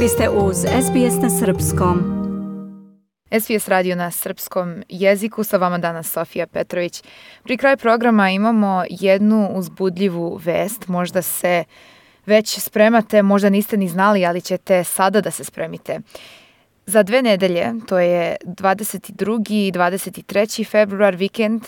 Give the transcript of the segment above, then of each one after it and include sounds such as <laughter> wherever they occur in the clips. Vi ste uz SBS na Srpskom. SBS radio na srpskom jeziku, sa vama danas Sofija Petrović. Pri kraju programa imamo jednu uzbudljivu vest, možda se već spremate, možda niste ni znali, ali ćete sada da se spremite. Za dve nedelje, to je 22. i 23. februar, vikend,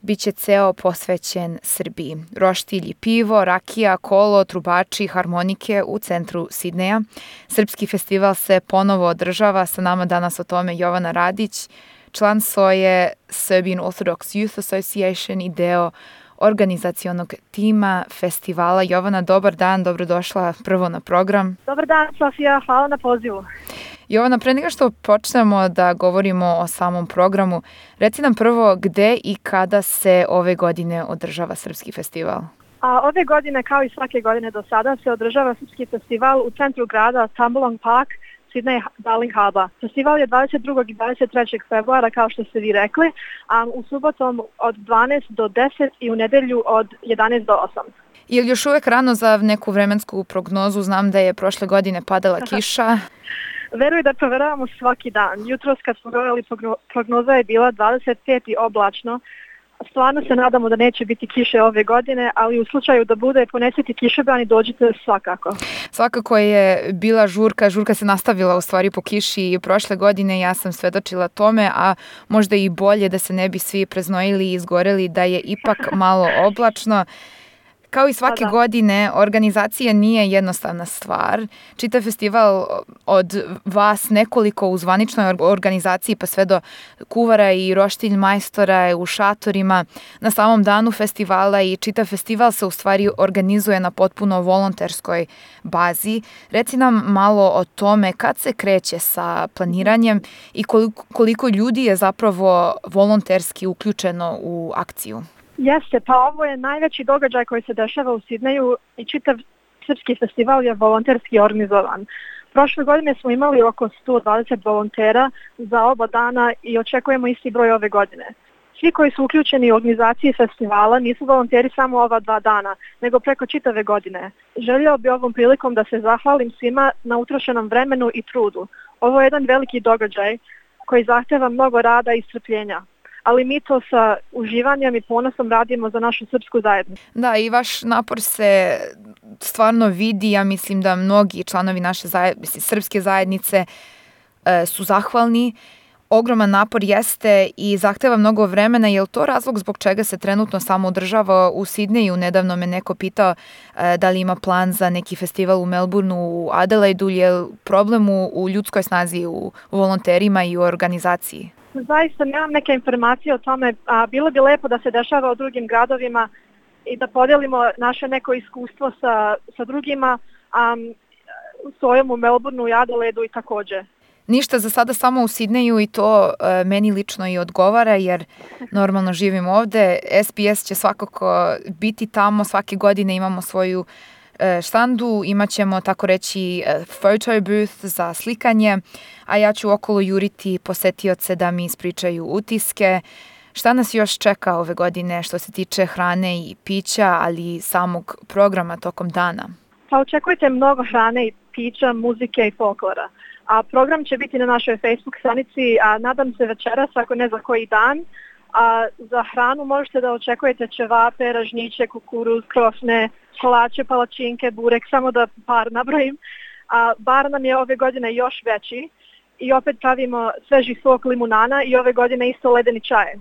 biće ceo posvećen Srbiji. Roštilj i pivo, rakija, kolo, trubači, harmonike u centru Sidneja. Srpski festival se ponovo održava, sa nama danas o tome Jovana Radić, član SOJE, Serbian Orthodox Youth Association i deo organizacionog tima festivala. Jovana, dobar dan, dobrodošla prvo na program. Dobar dan, Sofija, hvala na pozivu. Jovana, pre nego što počnemo da govorimo o samom programu, reci nam prvo gde i kada se ove godine održava Srpski festival? A ove godine, kao i svake godine do sada, se održava Srpski festival u centru grada Tambolong Park, Sydney Darling Huba. Festival je 22. i 23. februara, kao što ste vi rekli, a u subotom od 12 do 10 i u nedelju od 11 do 8. Je još uvek rano za neku vremensku prognozu? Znam da je prošle godine padala <laughs> kiša. Veruj da proveravamo svaki dan. Jutros kad smo gledali prognoza je bila 25 i oblačno. Stvarno se nadamo da neće biti kiše ove godine, ali u slučaju da bude ponesiti kišobrani dođite svakako. Svakako je bila žurka, žurka se nastavila u stvari po kiši i prošle godine ja sam svedočila tome, a možda i bolje da se ne bi svi preznojili i izgoreli da je ipak <laughs> malo oblačno. Kao i svake pa da. godine, organizacija nije jednostavna stvar. Čita festival od vas nekoliko u zvaničnoj organizaciji pa sve do kuvara i roštilj majstora je u šatorima. Na samom danu festivala i čita festival se u stvari organizuje na potpuno volonterskoj bazi. Reci nam malo o tome kad se kreće sa planiranjem i koliko ljudi je zapravo volonterski uključeno u akciju. Jeste, pa ovo je najveći događaj koji se dešava u Sidneju i čitav Srpski festival je volonterski organizovan. Prošle godine smo imali oko 120 volontera za oba dana i očekujemo isti broj ove godine. Svi koji su uključeni u organizaciji festivala nisu volonteri samo ova dva dana, nego preko čitave godine. Želio bi ovom prilikom da se zahvalim svima na utrošenom vremenu i trudu. Ovo je jedan veliki događaj koji zahteva mnogo rada i strpljenja ali mi to sa uživanjem i ponosom radimo za našu srpsku zajednicu. Da, i vaš napor se stvarno vidi, ja mislim da mnogi članovi naše zajednice, srpske zajednice e, su zahvalni ogroman napor jeste i zahteva mnogo vremena. Je li to razlog zbog čega se trenutno samo održava u Sidneju? Nedavno me neko pitao e, da li ima plan za neki festival u Melbourneu, u Adelaidu. Je li problem u, u ljudskoj snazi, u volonterima i u organizaciji? Zaista nemam neke informacije o tome, a bilo bi lepo da se dešava u drugim gradovima i da podelimo naše neko iskustvo sa, sa drugima, a u svojom u Melbourneu i Adelaidu i takođe. Ništa za sada samo u Sidneju i to e, meni lično i odgovara jer normalno živim ovde. SPS će svakako biti tamo, svake godine imamo svoju E, štandu, imat ćemo tako reći photo e, booth za slikanje, a ja ću okolo juriti posetioce da mi ispričaju utiske, Šta nas još čeka ove godine što se tiče hrane i pića, ali i samog programa tokom dana? Pa očekujte mnogo hrane i pića, muzike i folklora. A program će biti na našoj Facebook stranici, a nadam se večeras, ako ne za koji dan, a za hranu možete da očekujete ćevape, ražnjiće, kukuruz, krofne, kolače, palačinke, burek, samo da par nabrojim. A bar nam je ove godine još veći i opet pravimo sveži sok limunana i ove godine isto ledeni čaje.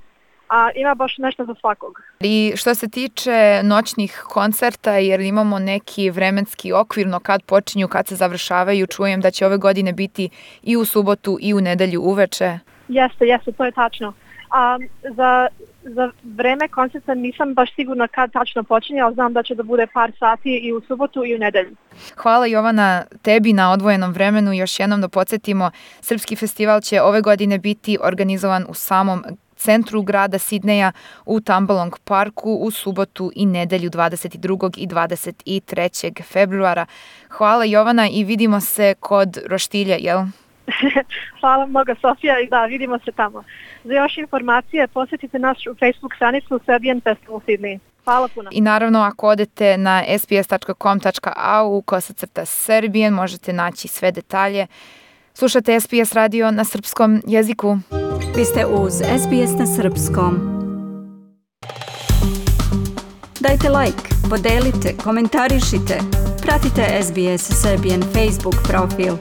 A ima baš nešto za svakog. I što se tiče noćnih koncerta, jer imamo neki vremenski okvirno kad počinju, kad se završavaju, čujem da će ove godine biti i u subotu i u nedelju uveče. Jeste, jeste, to je tačno. A, za, za vreme koncerta nisam baš sigurna kad tačno počinje, ali znam da će da bude par sati i u subotu i u nedelju. Hvala Jovana tebi na odvojenom vremenu. Još jednom da podsjetimo, Srpski festival će ove godine biti organizovan u samom centru grada Sidneja u Tambalong parku u subotu i nedelju 22. i 23. februara. Hvala Jovana i vidimo se kod roštilja, jel? <laughs> Hvala mnogo Sofija i da, vidimo se tamo. Za još informacije posetite našu Facebook stranicu Serbian Festival Sydney. Hvala puno. I naravno ako odete na sps.com.au kosacrta Serbian možete naći sve detalje. Slušate SPS radio na srpskom jeziku. Vi ste uz SPS na srpskom. Dajte like, podelite, komentarišite. Pratite SBS Serbian Facebook profil.